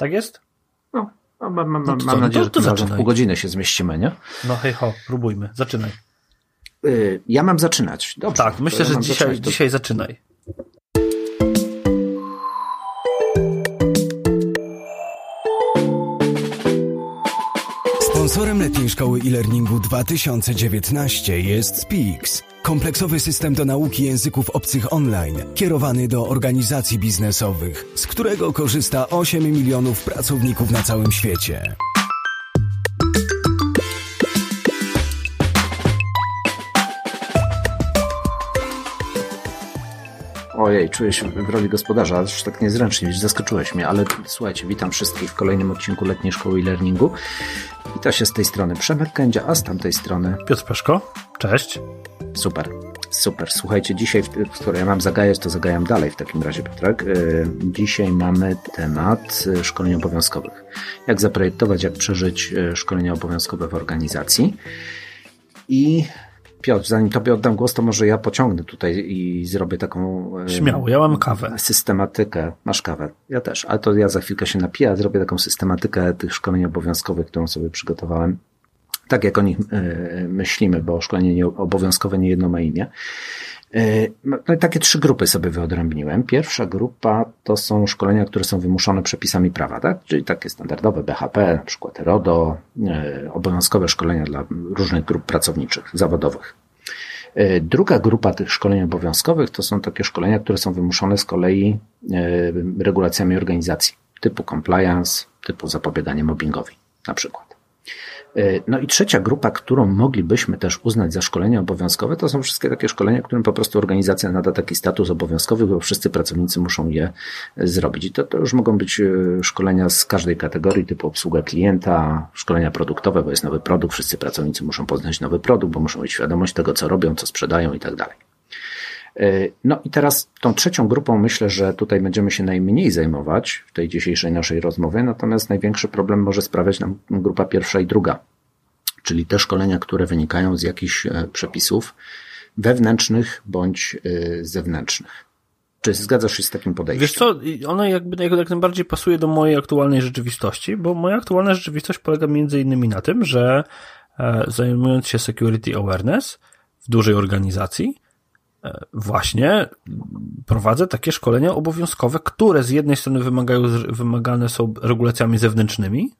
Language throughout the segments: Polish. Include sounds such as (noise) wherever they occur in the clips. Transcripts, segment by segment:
Tak jest? No, mam, mam, mam, no to, mam nadzieję, to, to że w pół godziny się zmieścimy, nie? No hej ho, próbujmy. Zaczynaj. Y, ja mam zaczynać. Dobrze. Tak, myślę, ja że dzisiaj, zaczynać. dzisiaj zaczynaj. Sponsorem letniej szkoły e-learningu 2019 jest Speaks, kompleksowy system do nauki języków obcych online, kierowany do organizacji biznesowych, z którego korzysta 8 milionów pracowników na całym świecie. Ojej, czuję się w roli gospodarza, aż tak niezręcznie, zaskoczyłeś mnie, ale słuchajcie, witam wszystkich w kolejnym odcinku Letniej Szkoły e-Learningu. Wita się z tej strony Przemek Kędzia, a z tamtej strony Piotr Peszko. Cześć. Super, super. Słuchajcie, dzisiaj, skoro ja mam zagajać, to zagajam dalej w takim razie, Piotrek. Y, dzisiaj mamy temat y, szkoleń obowiązkowych. Jak zaprojektować, jak przeżyć y, szkolenia obowiązkowe w organizacji. I Piotr, zanim tobie oddam głos, to może ja pociągnę tutaj i zrobię taką... Śmiało, ja mam kawę. Systematykę. Masz kawę. Ja też, ale to ja za chwilkę się napiję, a zrobię taką systematykę tych szkoleń obowiązkowych, którą sobie przygotowałem. Tak jak o nich myślimy, bo szkolenie obowiązkowe nie jedno ma imię. E, no, no takie trzy grupy sobie wyodrębniłem. Pierwsza grupa to są szkolenia, które są wymuszone przepisami prawa, tak? czyli takie standardowe BHP, na przykład RODO, e, obowiązkowe szkolenia dla różnych grup pracowniczych, zawodowych. E, druga grupa tych szkoleń obowiązkowych to są takie szkolenia, które są wymuszone z kolei regulacjami organizacji, typu compliance, typu zapobieganie mobbingowi na przykład. E, no i trzecia grupa, którą moglibyśmy też uznać za szkolenia obowiązkowe, to są wszystkie takie szkolenia, którym po prostu organizacja nada taki status obowiązkowy, bo wszyscy pracownicy muszą je zrobić. I to, to już mogą być e, szkolenia z każdej kategorii, typu obsługa klienta, szkolenia produktowe, bo jest nowy produkt, wszyscy pracownicy muszą poznać nowy produkt, bo muszą mieć świadomość tego, co robią, co sprzedają i tak dalej. E, no i teraz tą trzecią grupą myślę, że tutaj będziemy się najmniej zajmować w tej dzisiejszej naszej rozmowie, natomiast największy problem może sprawiać nam grupa pierwsza i druga, czyli te szkolenia, które wynikają z jakichś e, przepisów wewnętrznych bądź e, zewnętrznych. Czy zgadzasz się z takim podejściem? Wiesz co, ono jakby jak najbardziej pasuje do mojej aktualnej rzeczywistości, bo moja aktualna rzeczywistość polega między innymi na tym, że zajmując się security awareness w dużej organizacji, właśnie prowadzę takie szkolenia obowiązkowe, które z jednej strony wymagają, wymagane są regulacjami zewnętrznymi,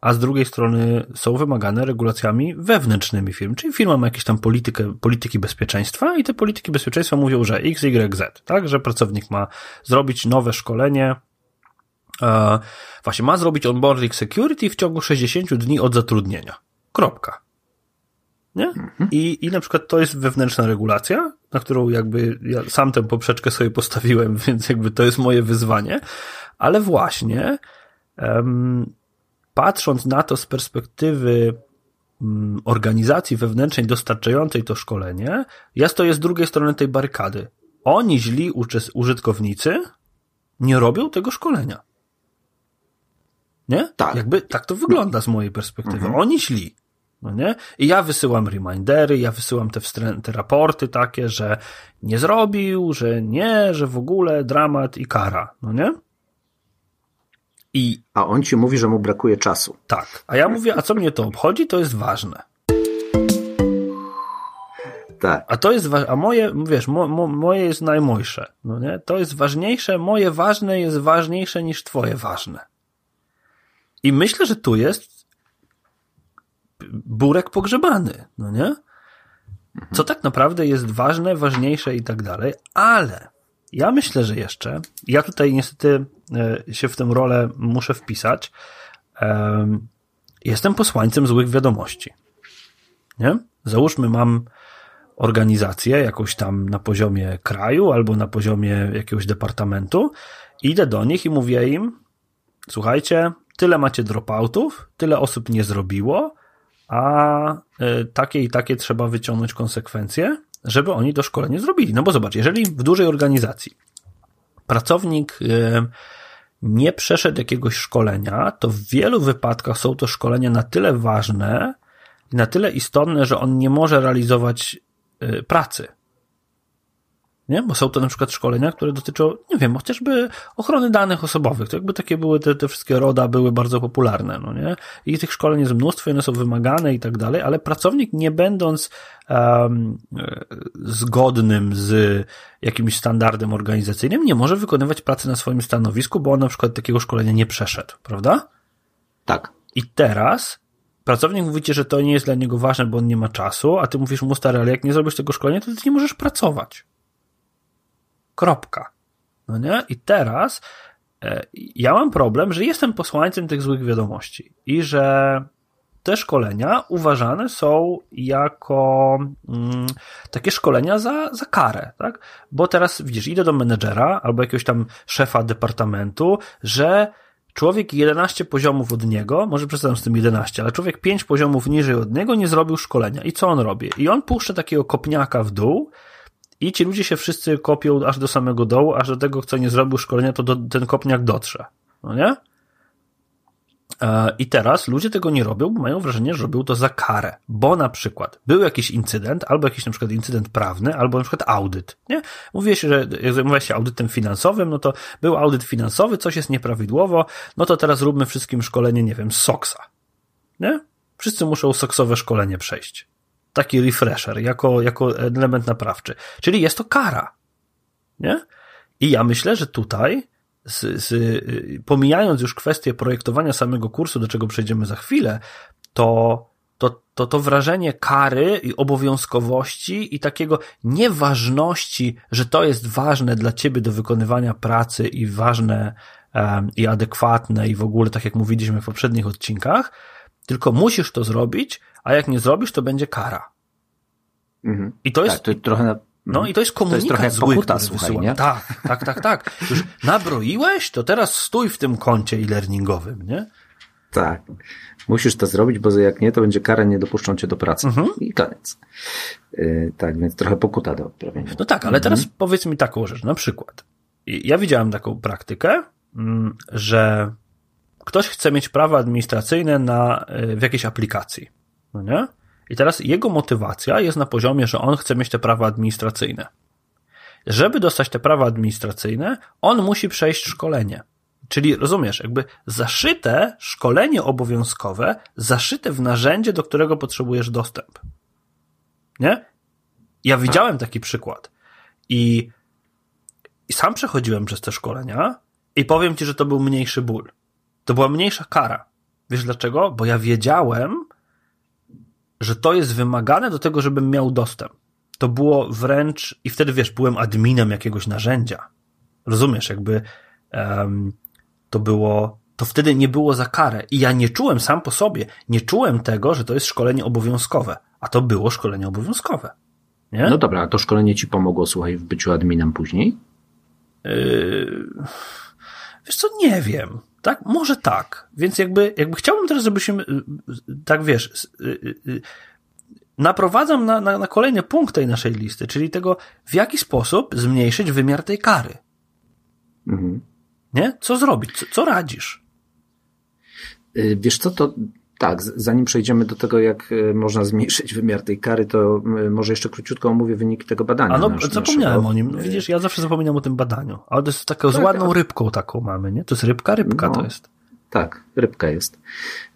a z drugiej strony są wymagane regulacjami wewnętrznymi firm, czyli firma ma jakieś tam politykę, polityki bezpieczeństwa i te polityki bezpieczeństwa mówią, że X, Y, Z, tak, że pracownik ma zrobić nowe szkolenie, e, właśnie ma zrobić onboarding security w ciągu 60 dni od zatrudnienia. Kropka. Nie? Mhm. I, I na przykład to jest wewnętrzna regulacja, na którą jakby ja sam tę poprzeczkę sobie postawiłem, (laughs) więc jakby to jest moje wyzwanie, ale właśnie um, patrząc na to z perspektywy um, organizacji wewnętrznej dostarczającej to szkolenie, ja stoję z drugiej strony tej barykady. Oni źli użytkownicy nie robią tego szkolenia. Nie? Tak. Jakby tak to wygląda z mojej perspektywy. Mhm. Oni źli. No nie? I ja wysyłam remindery, ja wysyłam te, te raporty takie, że nie zrobił, że nie, że w ogóle dramat i kara, no nie? I, a on ci mówi, że mu brakuje czasu. Tak. A ja mówię, a co mnie to obchodzi, to jest ważne. Tak. A to jest, a moje, wiesz, mo, mo, moje jest najmojsze, no nie? To jest ważniejsze, moje ważne jest ważniejsze niż twoje ważne. I myślę, że tu jest burek pogrzebany, no nie? Co tak naprawdę jest ważne, ważniejsze i tak dalej, ale ja myślę, że jeszcze, ja tutaj niestety e, się w tę rolę muszę wpisać, jestem posłańcem złych wiadomości. Nie? Załóżmy, mam organizację jakąś tam na poziomie kraju albo na poziomie jakiegoś departamentu, idę do nich i mówię im, słuchajcie, tyle macie dropoutów, tyle osób nie zrobiło, a e, takie i takie trzeba wyciągnąć konsekwencje, żeby oni to szkolenie zrobili. No bo zobacz, jeżeli w dużej organizacji pracownik e, nie przeszedł jakiegoś szkolenia, to w wielu wypadkach są to szkolenia na tyle ważne i na tyle istotne, że on nie może realizować e, pracy. Nie? Bo są to na przykład szkolenia, które dotyczą, nie wiem, chociażby ochrony danych osobowych. To jakby takie były, te, te wszystkie RODA były bardzo popularne, no nie? I tych szkoleń jest mnóstwo, one są wymagane i tak dalej, ale pracownik nie będąc um, zgodnym z jakimś standardem organizacyjnym nie może wykonywać pracy na swoim stanowisku, bo on na przykład takiego szkolenia nie przeszedł, prawda? Tak. I teraz pracownik mówicie, że to nie jest dla niego ważne, bo on nie ma czasu, a ty mówisz mu stary, ale jak nie zrobisz tego szkolenia, to ty nie możesz pracować. Kropka. No nie? I teraz e, ja mam problem, że jestem posłańcem tych złych wiadomości i że te szkolenia uważane są jako mm, takie szkolenia za, za karę, tak? Bo teraz widzisz, idę do menedżera albo jakiegoś tam szefa departamentu, że człowiek 11 poziomów od niego, może przesadzam z tym 11, ale człowiek 5 poziomów niżej od niego nie zrobił szkolenia. I co on robi? I on puszcza takiego kopniaka w dół, i ci ludzie się wszyscy kopią aż do samego dołu, aż do tego, kto nie zrobił szkolenia, to do, ten kopniak dotrze. No nie? E, I teraz ludzie tego nie robią, bo mają wrażenie, że robią to za karę, bo na przykład był jakiś incydent, albo jakiś na przykład incydent prawny, albo na przykład audyt, nie? Mówię się, że jak zajmowałeś się audytem finansowym, no to był audyt finansowy, coś jest nieprawidłowo, no to teraz róbmy wszystkim szkolenie, nie wiem, z SOXa, nie? Wszyscy muszą SOXowe szkolenie przejść taki refresher, jako, jako element naprawczy. Czyli jest to kara. Nie? I ja myślę, że tutaj, z, z, pomijając już kwestię projektowania samego kursu, do czego przejdziemy za chwilę, to, to, to, to wrażenie kary i obowiązkowości i takiego nieważności, że to jest ważne dla ciebie do wykonywania pracy i ważne um, i adekwatne i w ogóle, tak jak mówiliśmy w poprzednich odcinkach, tylko musisz to zrobić, a jak nie zrobisz, to będzie kara. Mhm. I to jest. Tak, to trochę na, no i to jest komunikat to jest zły, pokuta, słuchaj, nie? Tak, tak, tak, tak. Już nabroiłeś, to teraz stój w tym koncie e-learningowym, nie? Tak. Musisz to zrobić, bo jak nie, to będzie kara, nie dopuszczą cię do pracy. Mhm. I koniec. Yy, tak, więc trochę pokuta do odprawienia. No tak, ale teraz mhm. powiedz mi taką rzecz. Na przykład, ja widziałem taką praktykę, mm, że ktoś chce mieć prawa administracyjne na, y, w jakiejś aplikacji. No nie? I teraz jego motywacja jest na poziomie, że on chce mieć te prawa administracyjne. Żeby dostać te prawa administracyjne, on musi przejść szkolenie. Czyli rozumiesz, jakby zaszyte szkolenie obowiązkowe, zaszyte w narzędzie, do którego potrzebujesz dostęp. Nie? Ja widziałem taki przykład. I, I sam przechodziłem przez te szkolenia i powiem ci, że to był mniejszy ból. To była mniejsza kara. Wiesz dlaczego? Bo ja wiedziałem, że to jest wymagane do tego, żebym miał dostęp. To było wręcz, i wtedy wiesz, byłem adminem jakiegoś narzędzia. Rozumiesz, jakby um, to było, to wtedy nie było za karę. I ja nie czułem sam po sobie, nie czułem tego, że to jest szkolenie obowiązkowe, a to było szkolenie obowiązkowe. Nie? No dobra, a to szkolenie ci pomogło, słuchaj, w byciu adminem później? Yy, wiesz co, nie wiem. Tak? Może tak. Więc jakby, jakby chciałbym teraz, żebyśmy, y, y, tak wiesz, y, naprowadzam na, na, na kolejny punkt tej naszej listy, czyli tego, w jaki sposób zmniejszyć wymiar tej kary. Mhm. Nie? Co zrobić? Co, co radzisz? Wiesz co, to tak, zanim przejdziemy do tego, jak e, można zmniejszyć wymiar tej kary, to może jeszcze króciutko omówię wyniki tego badania. A no, nasz, zapomniałem naszego. o nim. Widzisz, ja zawsze zapominam o tym badaniu. Ale to jest taką tak, z ładną tak. rybką taką mamy, nie? To jest rybka? Rybka no, to jest. Tak, rybka jest.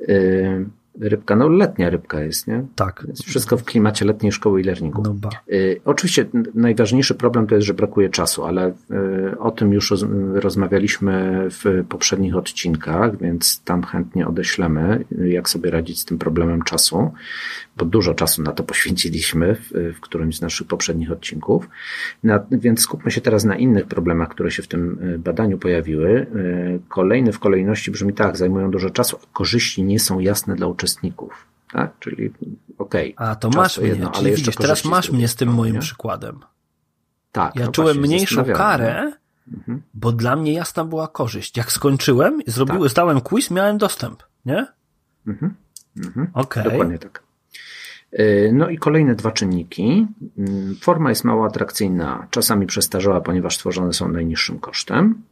Yy, rybka, no letnia rybka jest, nie? Tak. Jest wszystko w klimacie letniej szkoły e-learningu. No ba. Y, oczywiście najważniejszy problem to jest, że brakuje czasu, ale y, o tym już roz, rozmawialiśmy w poprzednich odcinkach, więc tam chętnie odeślemy, jak sobie radzić z tym problemem czasu, bo dużo czasu na to poświęciliśmy w, w którymś z naszych poprzednich odcinków. Na, więc skupmy się teraz na innych problemach, które się w tym y, badaniu pojawiły. Kolejny w kolejności brzmi tak, zajmują dużo czasu, a korzyści nie są jasne dla uczestników. Tak? Czyli okej. Okay, a to masz to jedno, mnie, czyli widzisz, teraz masz mnie z tym moim nie? przykładem. Tak. Ja no czułem mniejszą karę, mhm. bo dla mnie jasna była korzyść. Jak skończyłem, zrobiłem, tak. zdałem quiz, miałem dostęp, nie? Mhm. Mhm. Okej. Okay. Dokładnie tak. Y, no i kolejne dwa czynniki. Mm, forma jest mało atrakcyjna, czasami przestarzała, ponieważ stworzone są najniższym kosztem.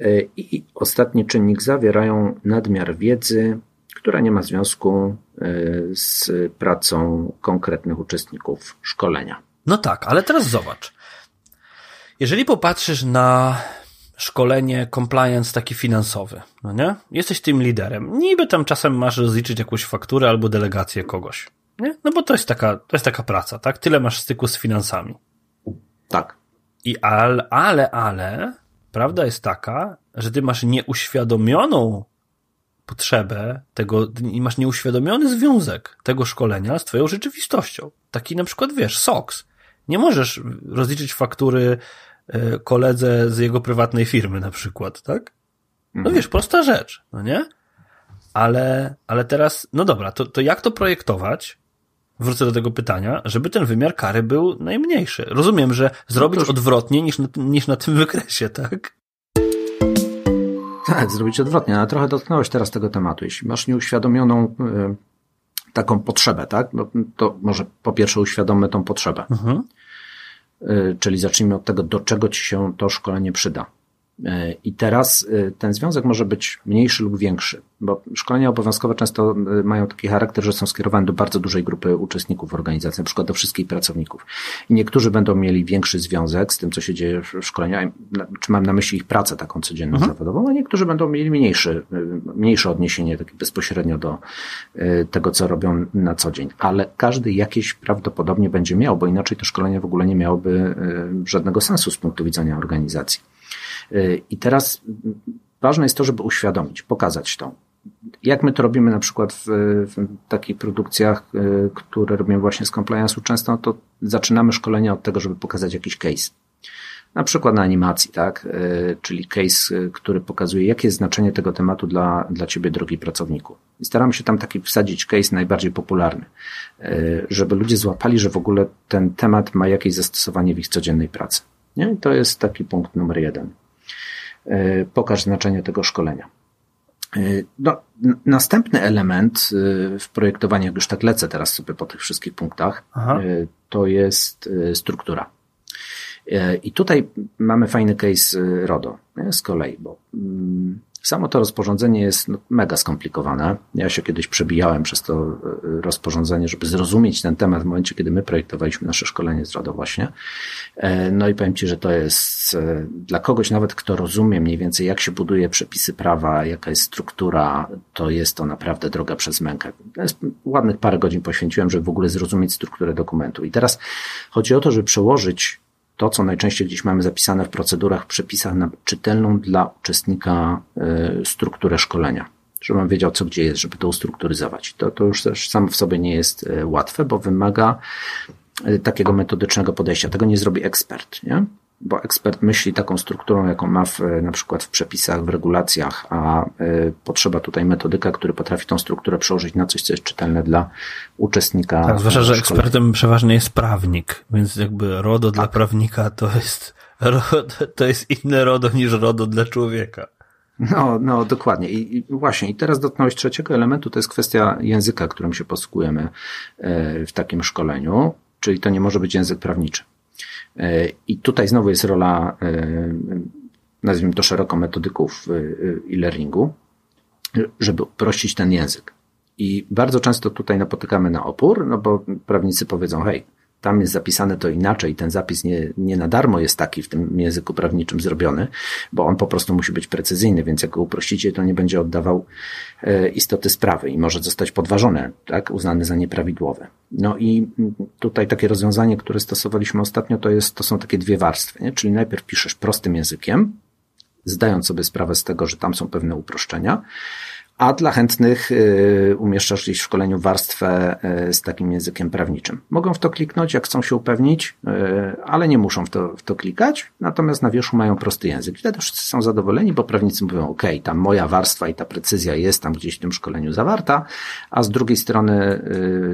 Y, I ostatni czynnik zawierają nadmiar wiedzy, która nie ma związku e, z pracą konkretnych uczestników szkolenia. No tak, ale teraz zobacz. Jeżeli popatrzysz na szkolenie compliance taki finansowy, no nie? Jesteś tym liderem. Niby tam czasem masz rozliczyć jakąś fakturę albo delegację kogoś, nie? No bo to jest taka, to jest taka praca, tak? Tyle masz styku z finansami. Tak. I ale, ale, ale, prawda jest taka, że ty masz nieuświadomioną potrzebę tego, masz nieuświadomiony związek tego szkolenia z twoją rzeczywistością. Taki na przykład, wiesz, SOX. Nie możesz rozliczyć faktury e, koledze z jego prywatnej firmy na przykład, tak? No mhm. wiesz, prosta rzecz, no nie? Ale, ale teraz, no dobra, to, to jak to projektować? Wrócę do tego pytania, żeby ten wymiar kary był najmniejszy. Rozumiem, że zrobić no to... odwrotnie niż na, niż na tym wykresie, tak? Tak, zrobić odwrotnie, ale trochę dotknąłeś teraz tego tematu. Jeśli masz nieuświadomioną y, taką potrzebę, tak, no, to może po pierwsze uświadommy tą potrzebę. Mhm. Y, czyli zacznijmy od tego, do czego ci się to szkolenie przyda. E, I teraz e, ten związek może być mniejszy lub większy, bo szkolenia obowiązkowe często e, mają taki charakter, że są skierowane do bardzo dużej grupy uczestników organizacji, na przykład do wszystkich pracowników. I niektórzy będą mieli większy związek z tym, co się dzieje w szkoleniu, czy mam na myśli ich pracę taką codzienną, mhm. zawodową, a niektórzy będą mieli mniejszy, mniejsze odniesienie takie bezpośrednio do tego, co robią na co dzień. Ale każdy jakieś prawdopodobnie będzie miał, bo inaczej to szkolenie w ogóle nie miałoby żadnego sensu z punktu widzenia organizacji. Y, I teraz ważne jest to, żeby uświadomić, pokazać to. Jak my to robimy na przykład w, w takich produkcjach, y, które robimy właśnie z compliance'u często, to zaczynamy szkolenia od tego, żeby pokazać jakiś case. Na przykład na animacji, tak? Y, czyli case, który pokazuje, jakie jest znaczenie tego tematu dla, dla ciebie, drogi pracowniku. I staramy się tam taki wsadzić case najbardziej popularny, żeby ludzie złapali, że w ogóle ten temat ma jakieś zastosowanie w ich codziennej pracy. Nie? I to jest taki punkt numer jeden. E, pokaż znaczenie tego szkolenia. E, no, następny element e, w projektowaniu, jak już tak lecę teraz sobie po tych wszystkich punktach, Aha. to jest struktura. I tutaj mamy fajny case RODO z kolei, bo mm, Samo to rozporządzenie jest no, mega skomplikowane. Ja się kiedyś przebijałem przez to e, rozporządzenie, żeby zrozumieć ten temat w momencie, kiedy my projektowaliśmy nasze szkolenie z RODO właśnie. E, no i powiem Ci, że to jest e, dla kogoś nawet, kto rozumie mniej więcej, jak się buduje przepisy prawa, jaka jest struktura, to jest to naprawdę droga przez mękę. Ładnych parę godzin poświęciłem, żeby w ogóle zrozumieć strukturę dokumentu. I teraz chodzi o to, żeby przełożyć to, co najczęściej gdzieś mamy zapisane w procedurach, przepisach na czytelną dla uczestnika e, strukturę szkolenia. Żeby on wiedział, co gdzie jest, żeby to ustrukturyzować. To, to już też samo w sobie nie jest e, łatwe, bo wymaga e, takiego metodycznego podejścia. Tego nie zrobi ekspert, nie? Bo ekspert myśli taką strukturą, jaką ma w, na przykład w przepisach, w regulacjach, a y, potrzeba tutaj metodyka, który potrafi tą strukturę przełożyć na coś, co jest czytelne dla uczestnika. Tak, zwłaszcza, że ekspertem przeważnie jest prawnik, więc jakby RODO tak. dla prawnika to jest, (laughs) to jest inne RODO niż RODO dla człowieka. No, no, dokładnie. I, I, właśnie, i teraz dotknąłeś trzeciego elementu, to jest kwestia języka, którym się posługujemy e, w takim szkoleniu, czyli to nie może być język prawniczy. E, I tutaj znowu jest rola, e, nazwijmy to szeroko, metodyków e, e-learningu, żeby uprościć ten język. I bardzo często tutaj napotykamy na opór, no bo prawnicy powiedzą, hej, tam jest zapisane to inaczej, ten zapis nie, nie na darmo jest taki w tym języku prawniczym zrobiony, bo on po prostu musi być precyzyjny, więc jak go uprościcie, to nie będzie oddawał e, istoty sprawy i może zostać podważone, tak, uznany za nieprawidłowe. No i tutaj takie rozwiązanie, które stosowaliśmy ostatnio, to jest, to są takie dwie warstwy, nie? czyli najpierw piszesz prostym językiem, zdając sobie sprawę z tego, że tam są pewne uproszczenia, a dla chętnych y, umieszczasz gdzieś w szkoleniu warstwę y, z takim językiem prawniczym. Mogą w to kliknąć, jak chcą się upewnić, y, ale nie muszą w to, w to klikać, natomiast na wierzchu mają prosty język. Wtedy wszyscy są zadowoleni, bo prawnicy mówią, ok, tam moja warstwa i ta precyzja jest tam gdzieś w tym szkoleniu zawarta, a z drugiej strony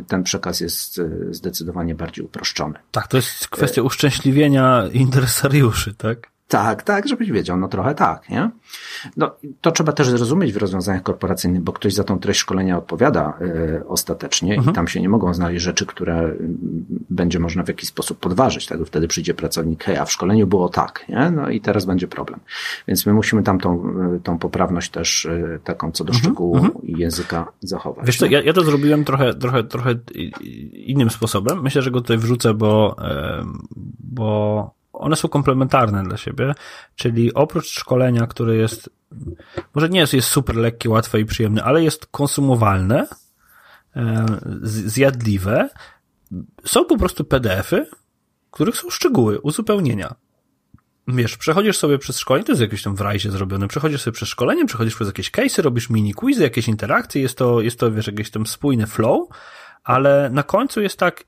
ten przekaz jest zdecydowanie bardziej uproszczony. Tak, to jest kwestia uszczęśliwienia interesariuszy, tak? Tak, tak, żebyś wiedział, no trochę tak, nie? No, to trzeba też zrozumieć w rozwiązaniach korporacyjnych, bo ktoś za tą treść szkolenia odpowiada y, ostatecznie mhm. i tam się nie mogą znaleźć rzeczy, które y, będzie można w jakiś sposób podważyć, tak? Wtedy przyjdzie pracownik, hej, a w szkoleniu było tak, nie? No i teraz będzie problem. Więc my musimy tam tą, y, tą poprawność też y, taką co do mhm, szczegółu mhm. i języka zachować. Wiesz co, ja, ja to zrobiłem trochę, trochę, trochę innym sposobem. Myślę, że go tutaj wrzucę, bo, bo one są komplementarne dla siebie, czyli oprócz szkolenia, które jest, może nie jest, jest super lekkie, łatwe i przyjemne, ale jest konsumowalne, e, zjadliwe, są po prostu PDF-y, których są szczegóły, uzupełnienia. Wiesz, przechodzisz sobie przez szkolenie, to jest jakieś tam w rajzie zrobione, przechodzisz sobie przez szkolenie, przechodzisz przez jakieś case'y, robisz mini quizy, jakieś interakcje, jest to, jest to, wiesz, jakieś tam spójny flow, ale na końcu jest tak,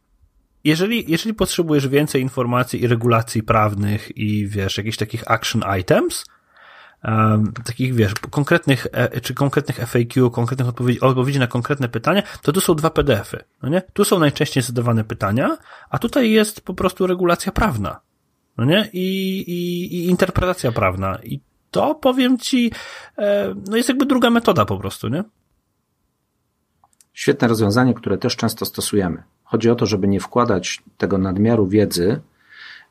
jeżeli, jeżeli potrzebujesz więcej informacji i regulacji prawnych i wiesz, jakichś takich action items, um, takich wiesz, konkretnych, e, czy konkretnych FAQ, konkretnych odpowiedzi, odpowiedzi na konkretne pytania, to tu są dwa PDFy, no nie? Tu są najczęściej zadawane pytania, a tutaj jest po prostu regulacja prawna, no nie? I, i, i interpretacja prawna. I to powiem ci, e, no jest jakby druga metoda po prostu, nie? Świetne rozwiązanie, które też często stosujemy. Chodzi o to, żeby nie wkładać tego nadmiaru wiedzy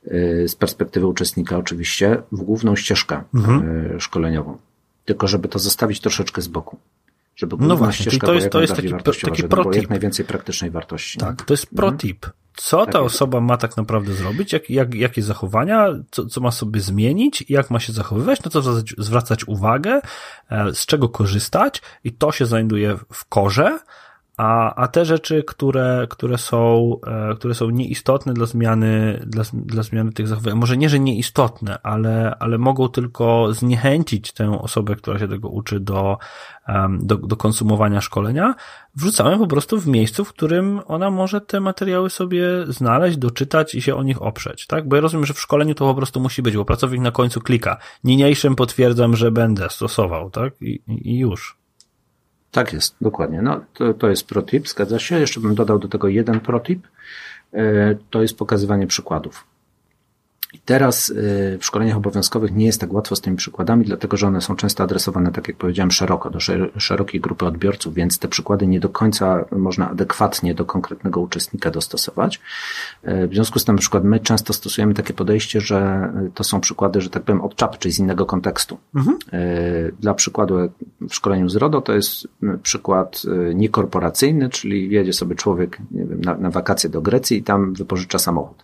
y, z perspektywy uczestnika oczywiście w główną ścieżkę mhm. Y, szkoleniową, tylko żeby to zostawić troszeczkę z boku. Żeby no właśnie, ścieżka to jest, to jest taki, taki pro jak najwięcej praktycznej wartości. Tak, to jest pro tip. Co tak ta jest. osoba ma tak naprawdę zrobić, jak, jak, jakie zachowania, co, co ma sobie zmienić, jak ma się zachowywać, na co zwracać, zwracać uwagę, e, z czego korzystać i to się znajduje w korze, a, a te rzeczy, które, które, są, e, które są nieistotne dla zmiany, dla, dla zmiany tych zachowań, może nie, że nieistotne, ale, ale mogą tylko zniechęcić tę osobę, która się tego uczy do, do, do konsumowania szkolenia, wrzucamy po prostu w miejscu, w którym ona może te materiały sobie znaleźć, doczytać i się o nich oprzeć, tak? Bo ja rozumiem, że w szkoleniu to po prostu musi być, bo pracownik na końcu klika. Niniejszym potwierdzam, że będę stosował, tak? I, i już. Tak jest, dokładnie. No, to, to jest protip, zgadza się. Jeszcze bym dodał do tego jeden protip. E, to jest pokazywanie przykładów. I teraz y, w szkoleniach obowiązkowych nie jest tak łatwo z tymi przykładami, dlatego że one są często adresowane, tak jak powiedziałem, szeroko, do szerokiej grupy odbiorców, więc te przykłady nie do końca można adekwatnie do konkretnego uczestnika dostosować. Y, w związku z tym, na przykład, my często stosujemy takie podejście, że to są przykłady, że tak powiem, od czapy, czyli z innego kontekstu. Mhm. Y, dla przykładu w szkoleniu z RODO to jest przykład niekorporacyjny, czyli jedzie sobie człowiek nie wiem, na, na wakacje do Grecji i tam wypożycza samochód.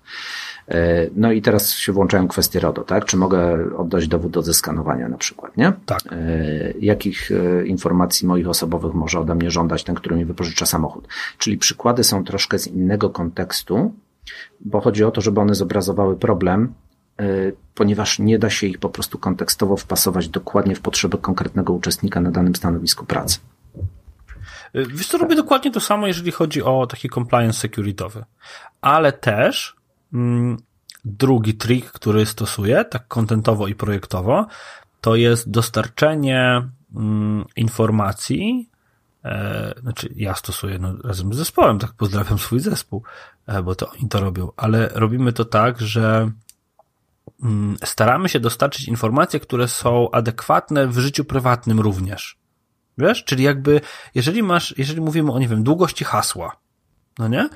E, no i teraz się włączają kwestie RODO, tak? Czy mogę oddać dowód do zeskanowania na przykład, nie? Tak. E, jakich e, informacji moich osobowych może ode mnie żądać ten, który mi wypożycza samochód? Czyli przykłady są troszkę z innego kontekstu, bo chodzi o to, żeby one zobrazowały problem, ponieważ nie da się ich po prostu kontekstowo wpasować dokładnie w potrzeby konkretnego uczestnika na danym stanowisku pracy. Wiesz co, robię dokładnie to samo, jeżeli chodzi o taki compliance security'owy. Ale też drugi trik, który stosuję, tak kontentowo i projektowo, to jest dostarczenie mm, informacji, e, znaczy ja stosuję no, razem z zespołem, tak pozdrawiam swój zespół, e, bo to oni to robią, ale robimy to tak, że mm, staramy się dostarczyć informacje, które są adekwatne w życiu prywatnym również. Wiesz? Czyli jakby, jeżeli masz, jeżeli mówimy o, nie wiem, długości hasła, no nie?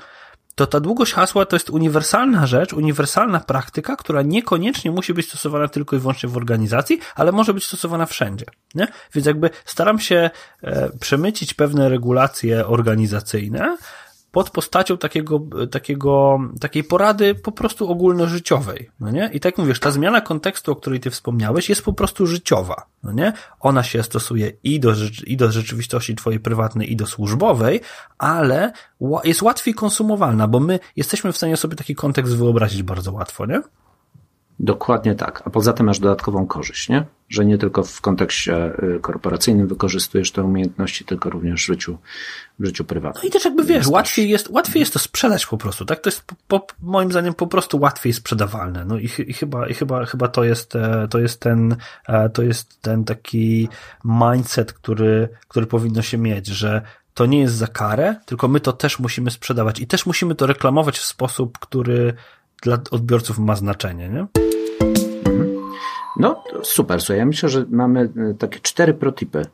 To ta długość hasła to jest uniwersalna rzecz, uniwersalna praktyka, która niekoniecznie musi być stosowana tylko i wyłącznie w organizacji, ale może być stosowana wszędzie. Nie? Więc jakby staram się e, przemycić pewne regulacje organizacyjne, pod postacią takiego, takiego, takiej porady po prostu ogólnożyciowej, no nie? I tak mówisz, ta zmiana kontekstu, o której ty wspomniałeś, jest po prostu życiowa, no nie? Ona się stosuje i do, i do rzeczywistości twojej prywatnej, i do służbowej, ale jest łatwiej konsumowalna, bo my jesteśmy w stanie sobie taki kontekst wyobrazić bardzo łatwo, nie? Dokładnie tak. A poza tym masz dodatkową korzyść, nie? Że nie tylko w kontekście y, korporacyjnym wykorzystujesz te umiejętności, tylko również w życiu, w życiu prywatnym. No i też jakby wiesz, łatwiej jest, łatwiej jest to sprzedać po prostu, tak? To jest po, po, moim zdaniem po prostu łatwiej sprzedawalne. No i, i, chyba, i chyba, chyba to jest, e, to jest ten, e, to jest ten taki mindset, który, który powinno się mieć, że to nie jest za karę, tylko my to też musimy sprzedawać i też musimy to reklamować w sposób, który dla odbiorców ma znaczenie, nie? Mhm. No, super. Słuchaj, ja myślę, że mamy e, takie cztery protypy e,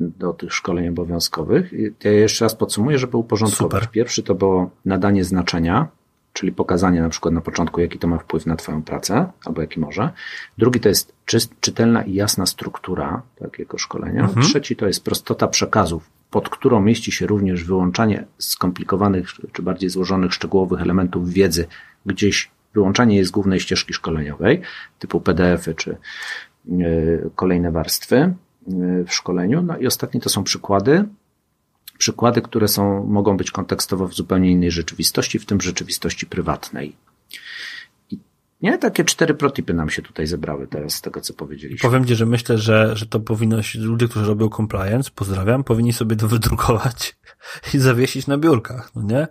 do tych szkoleń obowiązkowych. Ja jeszcze raz podsumuję, żeby uporządkować. Super. Pierwszy to było nadanie znaczenia, czyli pokazanie na przykład na początku, jaki to ma wpływ na Twoją pracę, albo jaki może. Drugi to jest czytelna i jasna struktura takiego szkolenia. Mhm. Trzeci to jest prostota przekazów, pod którą mieści się również wyłączanie skomplikowanych czy bardziej złożonych, szczegółowych elementów wiedzy gdzieś wyłączanie je z głównej ścieżki szkoleniowej, typu PDF-y czy kolejne warstwy w szkoleniu. No i ostatnie to są przykłady. Przykłady, które są, mogą być kontekstowo w zupełnie innej rzeczywistości, w tym rzeczywistości prywatnej. Nie, takie cztery protipy nam się tutaj zebrały teraz z tego, co powiedzieliśmy. Powiem Ci, że myślę, że, że to powinno ludzie, którzy robią compliance, pozdrawiam, powinni sobie to wydrukować i zawiesić na biurkach, no nie?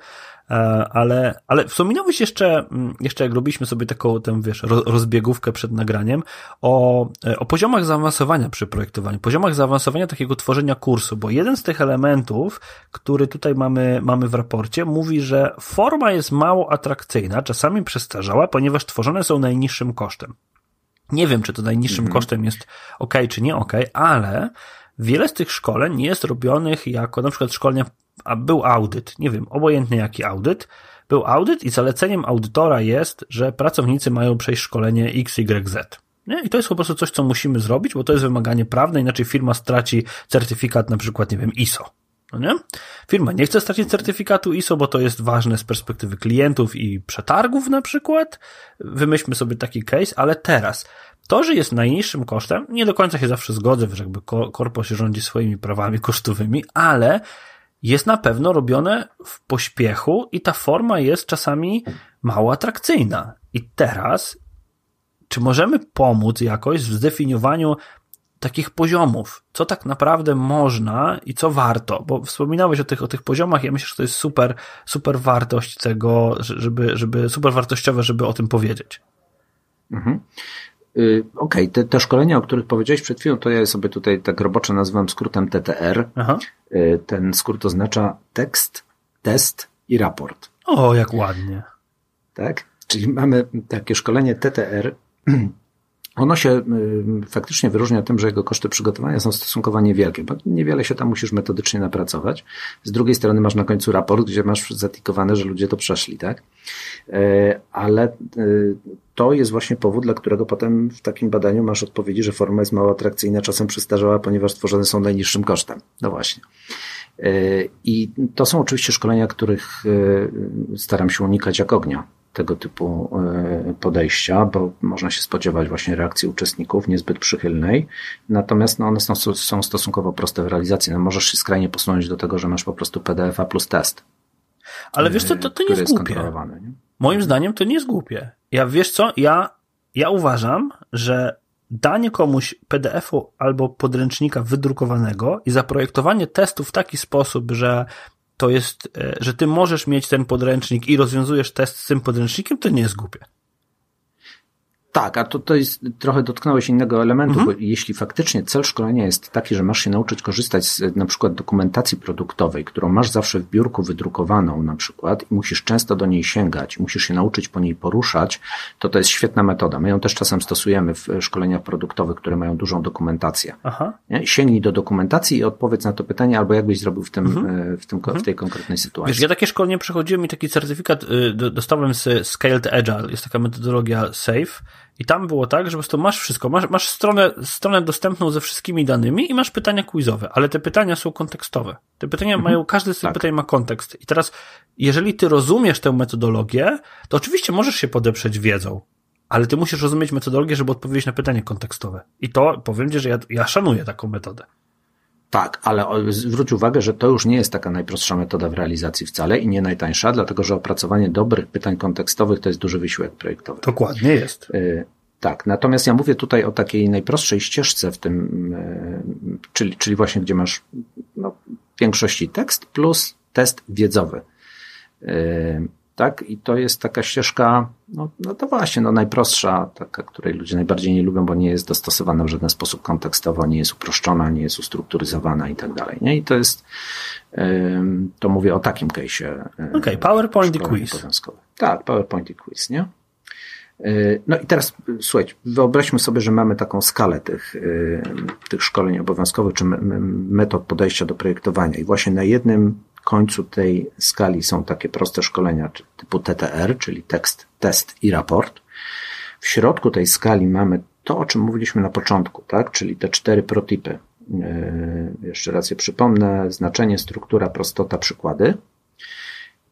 E, ale, ale wspominałeś jeszcze, mm, jeszcze jak robiliśmy sobie taką, tę, wiesz, rozbiegówkę przed nagraniem o, e, o poziomach zaawansowania przy projektowaniu, poziomach zaawansowania takiego tworzenia kursu, bo jeden z tych elementów, który tutaj mamy, mamy w raporcie, mówi, że forma jest mało atrakcyjna, czasami przestarzała, ponieważ tworzone są najniższym kosztem. Nie wiem, czy to najniższym mhm. kosztem jest ok, czy nie ok, ale wiele z tych szkoleń jest robionych jako na przykład szkolenia a był audyt, nie wiem, obojętny jaki audyt, był audyt i zaleceniem audytora jest, że pracownicy mają przejść szkolenie XYZ. Nie? I to jest po prostu coś, co musimy zrobić, bo to jest wymaganie prawne, inaczej firma straci certyfikat na przykład, nie wiem, ISO. No nie? Firma nie chce stracić certyfikatu ISO, bo to jest ważne z perspektywy klientów i przetargów na przykład. Wymyślmy sobie taki case, ale teraz to, że jest najniższym kosztem, nie do końca się zawsze zgodzę, że jakby korpo się rządzi swoimi prawami (laughs) kosztowymi, ale jest na pewno robione w pośpiechu i ta forma jest czasami mało atrakcyjna. I teraz, czy możemy pomóc jakoś w zdefiniowaniu takich poziomów, co tak naprawdę można i co warto, bo wspominałeś o tych, o tych poziomach, ja myślę, że to jest super, super wartość tego, żeby, żeby, super wartościowe, żeby o tym powiedzieć. Mhm. Y, okej, okay, te, te, szkolenia, o których powiedziałeś przed chwilą, to ja sobie tutaj tak roboczo nazywam skrótem TTR. Aha. Y, ten skrót oznacza tekst, test i raport. O, jak ładnie. Tak? Czyli mamy takie szkolenie TTR, (clears throat) ono się y, faktycznie wyróżnia tym, że jego koszty przygotowania są stosunkowo niewielkie, bo niewiele się tam musisz metodycznie napracować. Z drugiej strony masz na końcu raport, gdzie masz zatikowane, że ludzie to przeszli, tak? E, ale e, to jest właśnie powód, dla którego potem w takim badaniu masz odpowiedzi, że forma jest mało atrakcyjna, czasem przystarzała, ponieważ tworzone są najniższym kosztem. No właśnie. E, I to są oczywiście szkolenia, których staram się unikać jak ognia tego typu e, podejścia, bo można się spodziewać właśnie reakcji uczestników niezbyt przychylnej. Natomiast no, one są, są stosunkowo proste w realizacji. No, możesz się skrajnie posunąć do tego, że masz po prostu PDF-a plus test. Ale wiesz co, to, to nie jest, jest głupie. Nie? Moim zdaniem to nie jest głupie. Ja wiesz co, ja, ja uważam, że danie komuś PDF-u albo podręcznika wydrukowanego i zaprojektowanie testu w taki sposób, że to jest, e, że ty możesz mieć ten podręcznik i rozwiązujesz test z tym podręcznikiem, to nie jest głupie. Tak, a to, to jest, trochę dotknąłeś innego elementu, mhm. bo jeśli faktycznie cel szkolenia jest taki, że masz się nauczyć korzystać z na przykład dokumentacji produktowej, którą masz zawsze w biurku wydrukowaną na przykład i musisz często do niej sięgać, musisz się nauczyć po niej poruszać, to to jest świetna metoda. My ją też czasem stosujemy w szkoleniach produktowych, które mają dużą dokumentację. Aha. Sięgnij do dokumentacji i odpowiedz na to pytanie, albo jakbyś zrobił w tym, mhm. E, w, tym w tej konkretnej sytuacji. Wiesz, ja takie szkolenie przechodziłem i taki certyfikat y, dostałem z Scaled Agile, jest taka metodologia SAFE, i tam było tak, że po prostu masz wszystko, masz, masz stronę, stronę dostępną ze wszystkimi danymi i masz pytania quizowe, ale te pytania są kontekstowe. Te pytania mhm. mają, każdy z tych tak. pytań ma kontekst. I teraz, jeżeli ty rozumiesz tę metodologię, to oczywiście możesz się podeprzeć wiedzą, ale ty musisz rozumieć metodologię, żeby odpowiedzieć na pytanie kontekstowe. I to powiem ci, że ja, ja szanuję taką metodę. Tak, ale zwróć uwagę, że to już nie jest taka najprostsza metoda w realizacji wcale i nie najtańsza, dlatego że opracowanie dobrych pytań kontekstowych to jest duży wysiłek projektowy. Dokładnie jest. Y, tak, natomiast ja mówię tutaj o takiej najprostszej ścieżce w tym, y, czyli, czyli właśnie gdzie masz no, w większości tekst plus test wiedzowy. Y, tak? I to jest taka ścieżka, no, no to właśnie, no najprostsza, taka, której ludzie najbardziej nie lubią, bo nie jest dostosowana w żaden sposób kontekstowo, nie jest uproszczona, nie jest ustrukturyzowana i tak dalej, nie? I to jest, to mówię o takim case'ie. Okej, okay, PowerPoint i quiz. Tak, PowerPoint i quiz, nie? No i teraz słuchajcie, wyobraźmy sobie, że mamy taką skalę tych, tych szkoleń obowiązkowych, czy metod podejścia do projektowania i właśnie na jednym końcu tej skali są takie proste szkolenia typu TTR, czyli tekst, test i raport. W środku tej skali mamy to, o czym mówiliśmy na początku, tak? czyli te cztery protypy. Yy, jeszcze raz je przypomnę. Znaczenie, struktura, prostota, przykłady.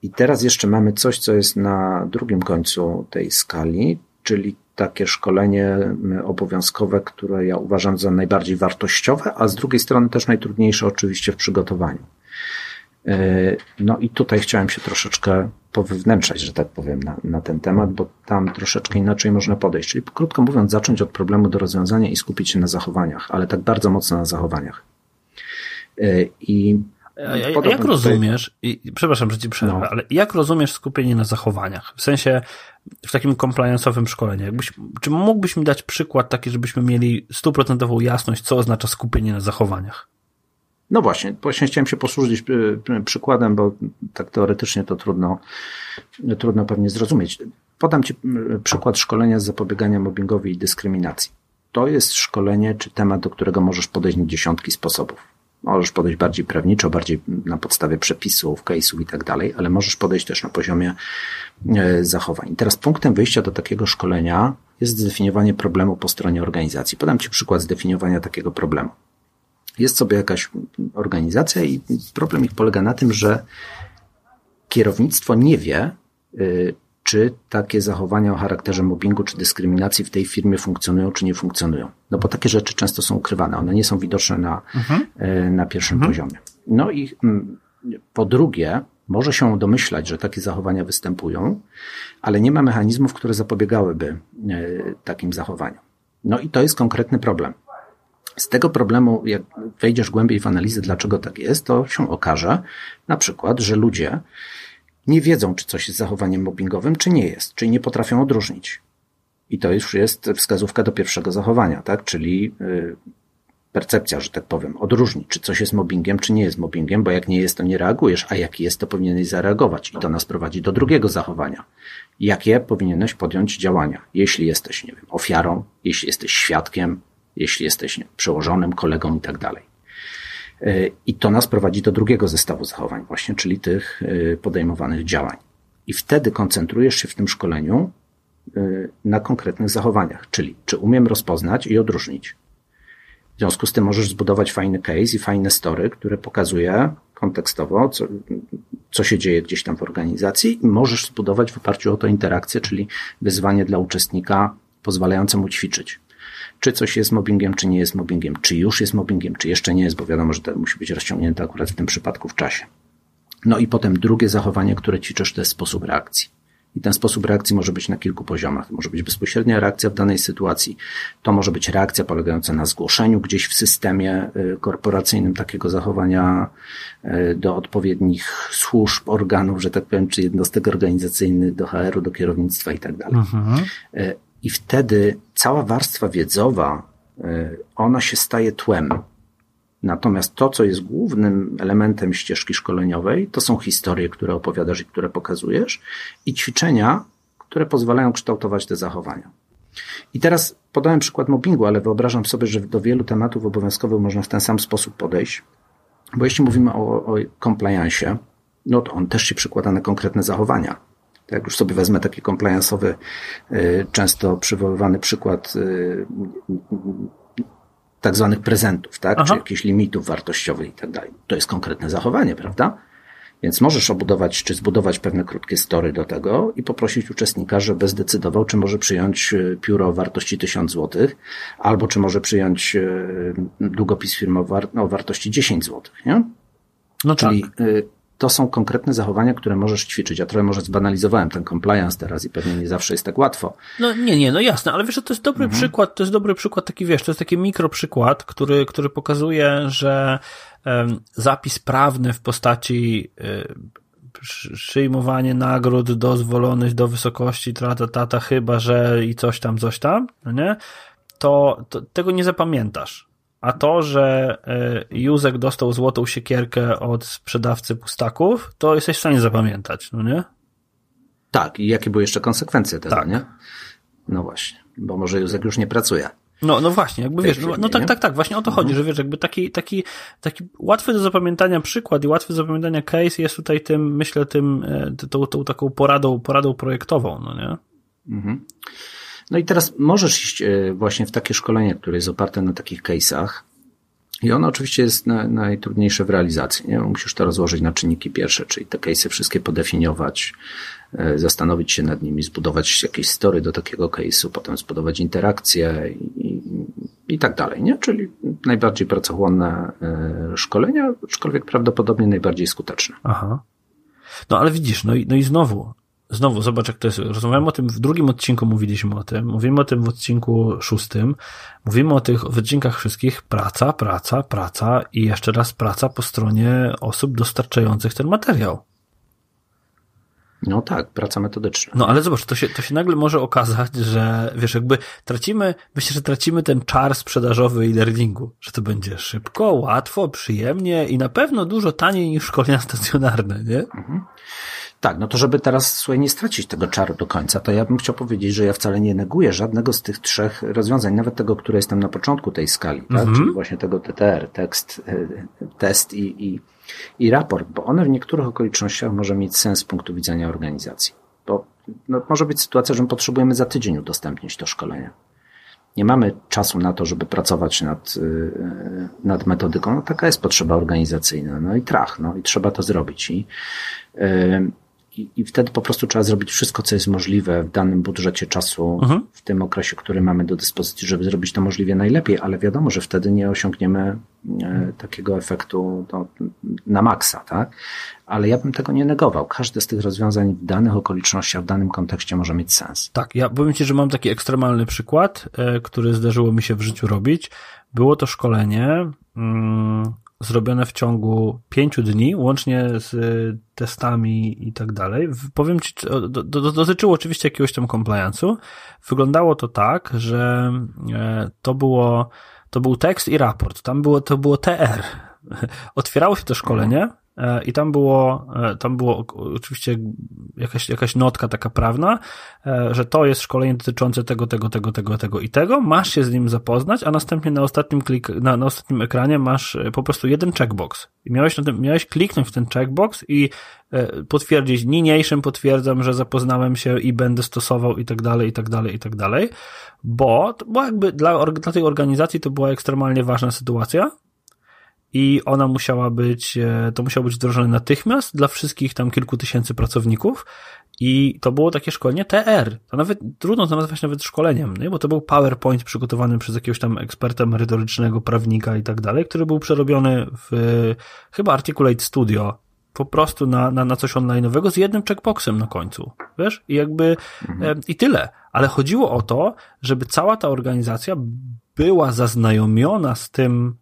I teraz jeszcze mamy coś, co jest na drugim końcu tej skali, czyli takie szkolenie obowiązkowe, które ja uważam za najbardziej wartościowe, a z drugiej strony też najtrudniejsze oczywiście w przygotowaniu. E, no i tutaj chciałem się troszeczkę powywnętrzać, że tak powiem, na, na ten temat, bo tam troszeczkę inaczej można podejść. Czyli krótko mówiąc, zacząć od problemu do rozwiązania i skupić się na zachowaniach, ale tak bardzo mocno na zachowaniach. E, I a, jak rozumiesz, i, przepraszam, że ci przerwę, no. ale jak rozumiesz skupienie na zachowaniach? W sensie w takim compliance'owym szkoleniu. Jakbyś, czy mógłbyś mi dać przykład taki, żebyśmy mieli stuprocentową jasność, co oznacza skupienie na zachowaniach? No właśnie, właśnie chciałem się posłużyć e, przykładem, bo tak teoretycznie to trudno, trudno pewnie zrozumieć. Podam Ci przykład szkolenia z zapobiegania mobbingowi i dyskryminacji. To jest szkolenie czy temat, do którego możesz podejść na dziesiątki sposobów. Możesz podejść bardziej prawniczo, bardziej na podstawie przepisów, case'ów i tak dalej, ale możesz podejść też na poziomie e, zachowań. teraz punktem wyjścia do takiego szkolenia jest zdefiniowanie problemu po stronie organizacji. Podam Ci przykład zdefiniowania takiego problemu. Jest sobie jakaś organizacja i problem ich polega na tym, że kierownictwo nie wie, y, czy takie zachowania o charakterze mobbingu czy dyskryminacji w tej firmie funkcjonują, czy nie funkcjonują. No bo takie rzeczy często są ukrywane, one nie są widoczne na, mhm. Y, na pierwszym mhm. poziomie. No i mm, po drugie, może się domyślać, że takie zachowania występują, ale nie ma mechanizmów, które zapobiegałyby y, takim zachowaniom. No i to jest konkretny problem. Z tego problemu, jak wejdziesz głębiej w analizę, dlaczego tak jest, to się okaże na przykład, że ludzie nie wiedzą, czy coś jest zachowaniem mobbingowym, czy nie jest, czyli nie potrafią odróżnić. I to już jest wskazówka do pierwszego zachowania, tak? Czyli y, percepcja, że tak powiem, odróżnić, czy coś jest mobbingiem, czy nie jest mobbingiem, bo jak nie jest, to nie reagujesz, a jak jest, to powinieneś zareagować. I to nas prowadzi do drugiego zachowania. Jakie powinieneś podjąć działania, jeśli jesteś, nie wiem, ofiarą, jeśli jesteś świadkiem, jeśli jesteś przełożonym, kolegą i tak dalej. E, I to nas prowadzi do drugiego zestawu zachowań, właśnie, czyli tych e, podejmowanych działań. I wtedy koncentrujesz się w tym szkoleniu e, na konkretnych zachowaniach, czyli czy umiem rozpoznać i odróżnić. W związku z tym możesz zbudować fajny case i fajne story, które pokazuje kontekstowo, co, co się dzieje gdzieś tam w organizacji i możesz zbudować w oparciu o to interakcję, czyli wyzwanie dla uczestnika pozwalające mu ćwiczyć czy coś jest mobbingiem, czy nie jest mobbingiem, czy już jest mobbingiem, czy jeszcze nie jest, bo wiadomo, że to musi być rozciągnięte akurat w tym przypadku w czasie. No i potem drugie zachowanie, które ćwiczysz, to jest sposób reakcji. I ten sposób reakcji może być na kilku poziomach. To może być bezpośrednia reakcja w danej sytuacji. To może być reakcja polegająca na zgłoszeniu gdzieś w systemie y, korporacyjnym takiego zachowania y, do odpowiednich służb, organów, że tak powiem, czy jednostek organizacyjnych, do HR-u, do kierownictwa i tak dalej. I wtedy cała warstwa wiedzowa, y, ona się staje tłem. Natomiast to, co jest głównym elementem ścieżki szkoleniowej, to są historie, które opowiadasz i które pokazujesz, i ćwiczenia, które pozwalają kształtować te zachowania. I teraz podałem przykład mobbingu, ale wyobrażam sobie, że do wielu tematów obowiązkowych można w ten sam sposób podejść, bo jeśli mówimy o, o compliance, no to on też się przykłada na konkretne zachowania. Jak już sobie wezmę taki compliance'owy, y, często przywoływany przykład y, tak zwanych prezentów, tak? Czy jakichś limitów wartościowych i tak dalej. To jest konkretne zachowanie, prawda? Więc możesz obudować, czy zbudować pewne krótkie story do tego i poprosić uczestnika, żeby zdecydował, czy może przyjąć y, pióro o wartości 1000 zł, albo czy może przyjąć długopis firmowy o wartości 10 zł, nie? No Czyli tak to są konkretne zachowania, które możesz ćwiczyć. Ja trochę może zbanalizowałem ten compliance teraz i pewnie nie zawsze jest tak łatwo. No nie, nie, no jasne, ale wiesz, to jest dobry mhm. przykład, to jest dobry przykład taki, wiesz, to jest taki mikroprzykład, który, który pokazuje, że um, zapis prawny w postaci um, przyjmowanie nagród dozwolonych do wysokości trata tata, chyba że i coś tam, coś tam, no nie? To, to tego nie zapamiętasz. A to, że e, Józek dostał złotą siekierkę od sprzedawcy pustaków, to jesteś w stanie zapamiętać, no nie? Tak, i jakie były jeszcze konsekwencje tego, tak. nie? No właśnie, bo może Józek już nie pracuje. No, no właśnie, jakby wiesz, no, no tak, tak, tak, właśnie o to chodzi, mhm. że wiesz, jakby taki, taki, taki łatwy do zapamiętania przykład i łatwy do zapamiętania case jest tutaj tym, myślę, tym, e, tą, tą taką poradą, poradą projektową, no nie? Mhm. No i teraz możesz iść e, właśnie w takie szkolenie, które jest oparte na takich case'ach I ono oczywiście jest na, najtrudniejsze w realizacji. Nie? Musisz to rozłożyć na czynniki pierwsze, czyli te case'y wszystkie podefiniować, e, zastanowić się nad nimi, zbudować jakieś story do takiego case'u, potem zbudować interakcje i, i tak dalej. Nie? Czyli najbardziej pracochłonne e, szkolenia, aczkolwiek prawdopodobnie najbardziej skuteczne. Aha. No ale widzisz, no i, no i znowu, znowu zobacz jak to jest. Rozmawiamy o tym w drugim odcinku, mówiliśmy o tym, mówimy o tym w odcinku szóstym, mówimy o tych odcinkach wszystkich praca, praca, praca i jeszcze raz praca po stronie osób dostarczających ten materiał. No tak, praca metodyczna. No ale zobacz, to się, to się nagle może okazać, że wiesz, jakby tracimy, myślę, że tracimy ten czar sprzedażowy e-learningu, że to będzie szybko, łatwo, przyjemnie i na pewno dużo taniej niż szkolenia stacjonarne, nie? Mhm. Tak, no to żeby teraz, słuchaj, nie stracić tego czaru do końca, to ja bym chciał powiedzieć, że ja wcale nie neguję żadnego z tych trzech rozwiązań, nawet tego, które jest tam na początku tej skali, tak? Mhm. Czyli właśnie tego TTR, tekst, e, test i, i, i raport, bo one w niektórych okolicznościach może mieć sens z punktu widzenia organizacji. Bo no, może być sytuacja, że my potrzebujemy za tydzień udostępnić to szkolenie. Nie mamy czasu na to, żeby pracować nad, e, nad metodyką. No, taka jest potrzeba organizacyjna. No i trach, no i trzeba to zrobić. I, yy, i, I wtedy po prostu trzeba zrobić wszystko, co jest możliwe w danym budżecie czasu, mhm. w tym okresie, który mamy do dyspozycji, żeby zrobić to możliwie najlepiej, ale wiadomo, że wtedy nie osiągniemy e, takiego efektu no, na maksa, tak? Ale ja bym tego nie negował. Każde z tych rozwiązań w danych okolicznościach, w danym kontekście może mieć sens. Tak, ja powiem Ci, że mam taki ekstremalny przykład, e, który zdarzyło mi się w życiu robić. Było to szkolenie. Mm, zrobione w ciągu pięciu dni, łącznie z testami i tak dalej. Powiem Ci, dotyczyło oczywiście jakiegoś tam compliance'u. Wyglądało to tak, że e, to było, to był tekst i raport. Tam było, to było TR. (laughs) Otwierało się to szkolenie, E, I tam było, e, tam było oczywiście jakaś, jakaś notka taka prawna, e, że to jest szkolenie dotyczące tego, tego, tego, tego, tego i tego. Masz się z nim zapoznać, a następnie na ostatnim klik, na, na ostatnim ekranie masz po prostu jeden checkbox. I miałeś, na tym, miałeś kliknąć w ten checkbox i potwierdzić niniejszym potwierdzam, że zapoznałem się i będę stosował i tak dalej, i tak dalej, i tak dalej, bo, bo jakby dla, dla tej organizacji to była ekstremalnie ważna sytuacja, i ona musiała być, e, to musiało być wdrożone natychmiast dla wszystkich tam kilku tysięcy pracowników i to było takie szkolenie TR. To nawet trudno to nazwać nawet szkoleniem, nie? bo to był PowerPoint przygotowany przez jakiegoś tam eksperta merytorycznego, prawnika i tak dalej, który był przerobiony w chyba Articulate Studio, po prostu na, na, na coś online'owego z jednym checkboxem na końcu. Wiesz? I jakby mhm. e, i tyle. Ale chodziło o to, żeby cała ta organizacja była zaznajomiona z tym,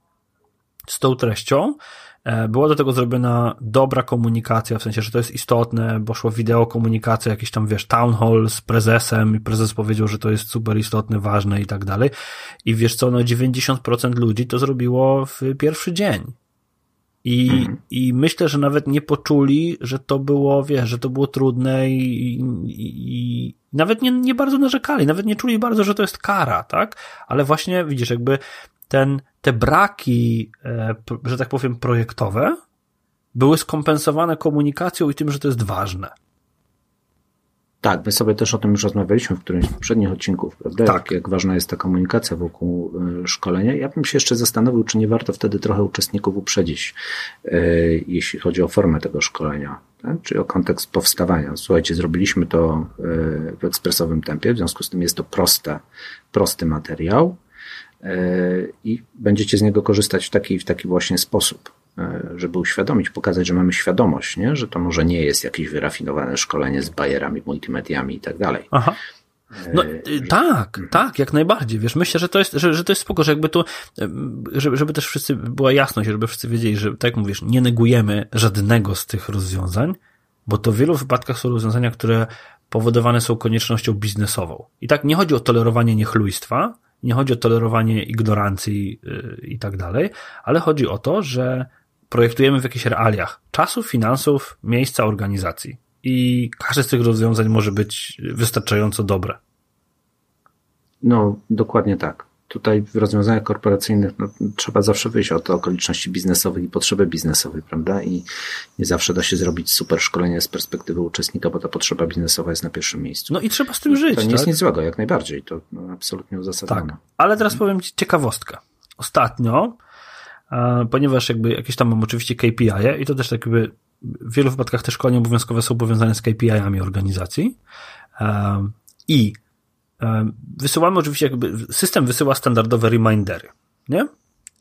z tą treścią. E, była do tego zrobiona dobra komunikacja, w sensie, że to jest istotne, bo szła wideo komunikacja, jakiś tam, wiesz, town hall z prezesem i prezes powiedział, że to jest super istotne, ważne i tak dalej. I wiesz co, no 90% ludzi to zrobiło w pierwszy dzień. I, mhm. I myślę, że nawet nie poczuli, że to było, wiesz, że to było trudne i, i, i nawet nie, nie bardzo narzekali, nawet nie czuli bardzo, że to jest kara, tak? Ale właśnie widzisz, jakby ten, te braki, e, że tak powiem, projektowe były skompensowane komunikacją i tym, że to jest ważne. Tak, my sobie też o tym już rozmawialiśmy w którymś z poprzednich odcinków, prawda? Tak. Jak, jak ważna jest ta komunikacja wokół e, szkolenia. Ja bym się jeszcze zastanowił, czy nie warto wtedy trochę uczestników uprzedzić, e, jeśli chodzi o formę tego szkolenia, tak? czyli o kontekst powstawania. Słuchajcie, zrobiliśmy to w ekspresowym tempie, w związku z tym jest to proste, prosty materiał i będziecie z niego korzystać w taki, w taki właśnie sposób, żeby uświadomić, pokazać, że mamy świadomość, nie? że to może nie jest jakieś wyrafinowane szkolenie z bajerami, multimediami i tak dalej. Aha. No e, tak, tak, jak najbardziej. Wiesz, myślę, że to jest, że, że to jest spoko, że jakby tu, żeby, żeby też wszyscy była jasność, żeby wszyscy wiedzieli, że tak jak mówisz, nie negujemy żadnego z tych rozwiązań, bo to w wielu wypadkach są rozwiązania, które powodowane są koniecznością biznesową. I tak nie chodzi o tolerowanie niechlujstwa, nie chodzi o tolerowanie ignorancji y, i tak dalej, ale chodzi o to, że projektujemy w jakichś realiach czasu, finansów, miejsca, organizacji. I każde z tych rozwiązań może być wystarczająco dobre. No, dokładnie tak tutaj w rozwiązaniach korporacyjnych no, trzeba zawsze wyjść od okoliczności biznesowych i potrzeby biznesowej, prawda? I nie zawsze da się zrobić super szkolenie z perspektywy uczestnika, bo ta potrzeba biznesowa jest na pierwszym miejscu. No i trzeba z tym żyć. To nie tak? jest nic złego, jak najbardziej. To no, absolutnie uzasadnione. Tak. Ale teraz powiem Ci ciekawostkę. Ostatnio ponieważ jakby jakieś tam mam oczywiście KPI -e i to też tak jakby w wielu wypadkach te szkolenia obowiązkowe są powiązane z KPI-ami organizacji i wysyłamy oczywiście jakby, system wysyła standardowe remindery, nie?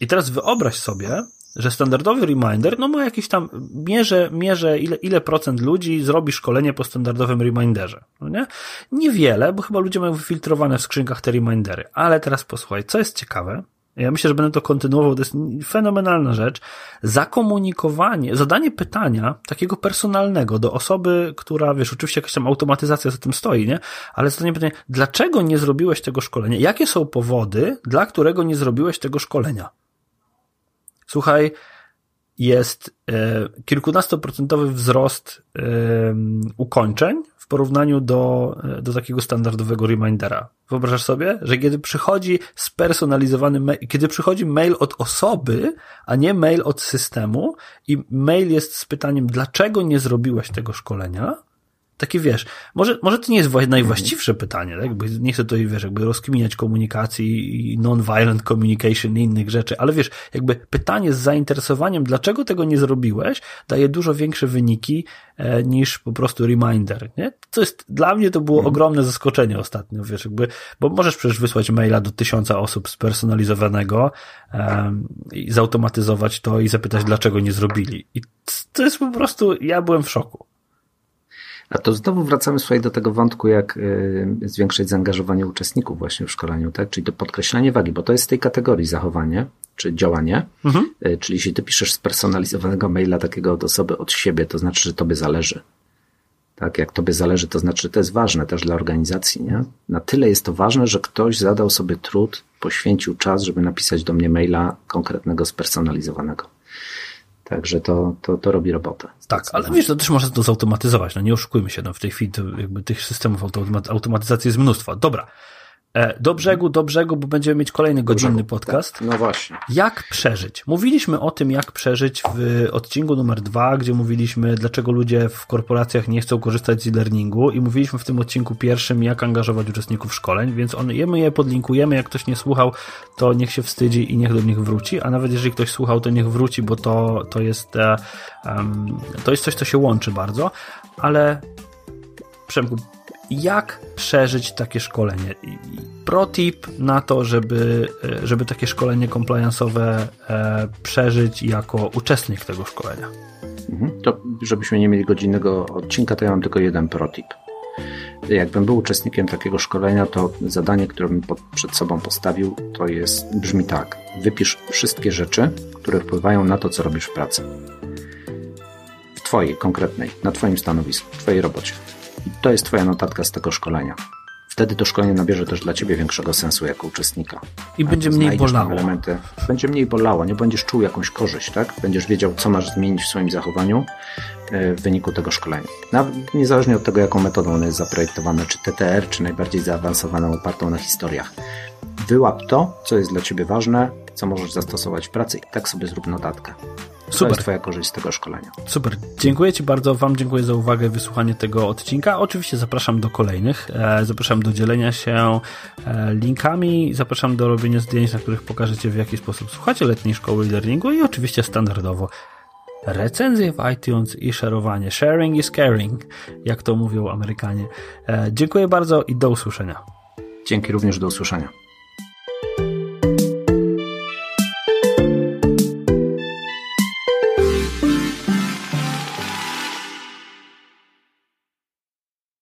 I teraz wyobraź sobie, że standardowy reminder, no ma jakiś tam, mierze, mierze ile, ile procent ludzi zrobi szkolenie po standardowym reminderze, no nie? Niewiele, bo chyba ludzie mają wyfiltrowane w skrzynkach te remindery, ale teraz posłuchaj, co jest ciekawe, ja myślę, że będę to kontynuował, to jest fenomenalna rzecz. Zakomunikowanie, zadanie pytania takiego personalnego do osoby, która, wiesz, oczywiście jakaś tam automatyzacja za tym stoi, nie? Ale zadanie pytania, dlaczego nie zrobiłeś tego szkolenia? Jakie są powody, dla którego nie zrobiłeś tego szkolenia? Słuchaj, jest e, kilkunastoprocentowy wzrost e, ukończeń w porównaniu do, e, do takiego standardowego remindera. Wyobrażasz sobie, że kiedy przychodzi spersonalizowany mail, kiedy przychodzi mail od osoby, a nie mail od systemu i mail jest z pytaniem, dlaczego nie zrobiłeś tego szkolenia, takie wiesz, może, może to nie jest najwłaściwsze mhm. pytanie, tak? Jakby nie chcę tutaj, wiesz, jakby rozkminiać komunikacji i non-violent communication i innych rzeczy, ale wiesz, jakby pytanie z zainteresowaniem, dlaczego tego nie zrobiłeś, daje dużo większe wyniki e, niż po prostu reminder, nie? Co jest, dla mnie to było mhm. ogromne zaskoczenie ostatnio, wiesz, jakby, bo możesz przecież wysłać maila do tysiąca osób spersonalizowanego e, i zautomatyzować to i zapytać, dlaczego nie zrobili. I to jest po prostu, ja byłem w szoku. A to znowu wracamy swoje do tego wątku, jak y, zwiększyć zaangażowanie uczestników właśnie w szkoleniu, tak? Czyli to podkreślanie wagi, bo to jest z tej kategorii zachowanie czy działanie. Mhm. Y, czyli jeśli ty piszesz spersonalizowanego maila takiego od osoby od siebie, to znaczy, że tobie zależy. Tak, jak tobie zależy, to znaczy, że to jest ważne też dla organizacji, nie? Na tyle jest to ważne, że ktoś zadał sobie trud, poświęcił czas, żeby napisać do mnie maila konkretnego, spersonalizowanego. Także to, to, to robi robotę. Tak, ale wiesz, to też można to zautomatyzować. No nie oszukujmy się, no w tej chwili jakby tych systemów automatyzacji jest mnóstwo. Dobra, do brzegu, do brzegu, bo będziemy mieć kolejny godzinny podcast. Tak, no właśnie. Jak przeżyć? Mówiliśmy o tym, jak przeżyć w odcinku numer dwa, gdzie mówiliśmy, dlaczego ludzie w korporacjach nie chcą korzystać z e-learningu i mówiliśmy w tym odcinku pierwszym, jak angażować uczestników szkoleń, więc on, my je podlinkujemy, jak ktoś nie słuchał, to niech się wstydzi i niech do nich wróci, a nawet jeżeli ktoś słuchał, to niech wróci, bo to, to jest um, to jest coś, co się łączy bardzo, ale Przemku, jak przeżyć takie szkolenie. Protip na to, żeby, e, żeby takie szkolenie compliance'owe e, przeżyć jako uczestnik tego szkolenia. Mhm. To, żebyśmy nie mieli godzinnego odcinka, to ja mam tylko jeden protip. Jakbym był uczestnikiem takiego szkolenia, to zadanie, które bym przed sobą postawił, to jest, brzmi tak. Wypisz wszystkie rzeczy, które wpływają na to, co robisz w pracy. W Twojej konkretnej, na Twoim stanowisku, w Twojej robocie. I to jest Twoja notatka z tego szkolenia. Wtedy to szkolenie nabierze też dla Ciebie większego sensu jako uczestnika. I będzie mniej bolało. Elementy. Będzie mniej bolało, nie będziesz czuł jakąś korzyść, tak? Będziesz wiedział, co masz zmienić w swoim zachowaniu e, w wyniku tego szkolenia. Nawet niezależnie od tego, jaką metodą ono jest zaprojektowane, czy TTR, czy najbardziej zaawansowaną, opartą na historiach. Wyłap to, co jest dla Ciebie ważne, co możesz zastosować w pracy i tak sobie zrób notatkę. Super. To jest Twoja korzyść z tego szkolenia. Super. Dziękuję Ci bardzo. Wam dziękuję za uwagę, wysłuchanie tego odcinka. Oczywiście zapraszam do kolejnych. E, zapraszam do dzielenia się e, linkami. Zapraszam do robienia zdjęć, na których pokażecie w jaki sposób słuchacie letniej szkoły learningu i oczywiście standardowo recenzje w iTunes i szerowanie. Sharing is caring, jak to mówią Amerykanie. E, dziękuję bardzo i do usłyszenia. Dzięki również do usłyszenia.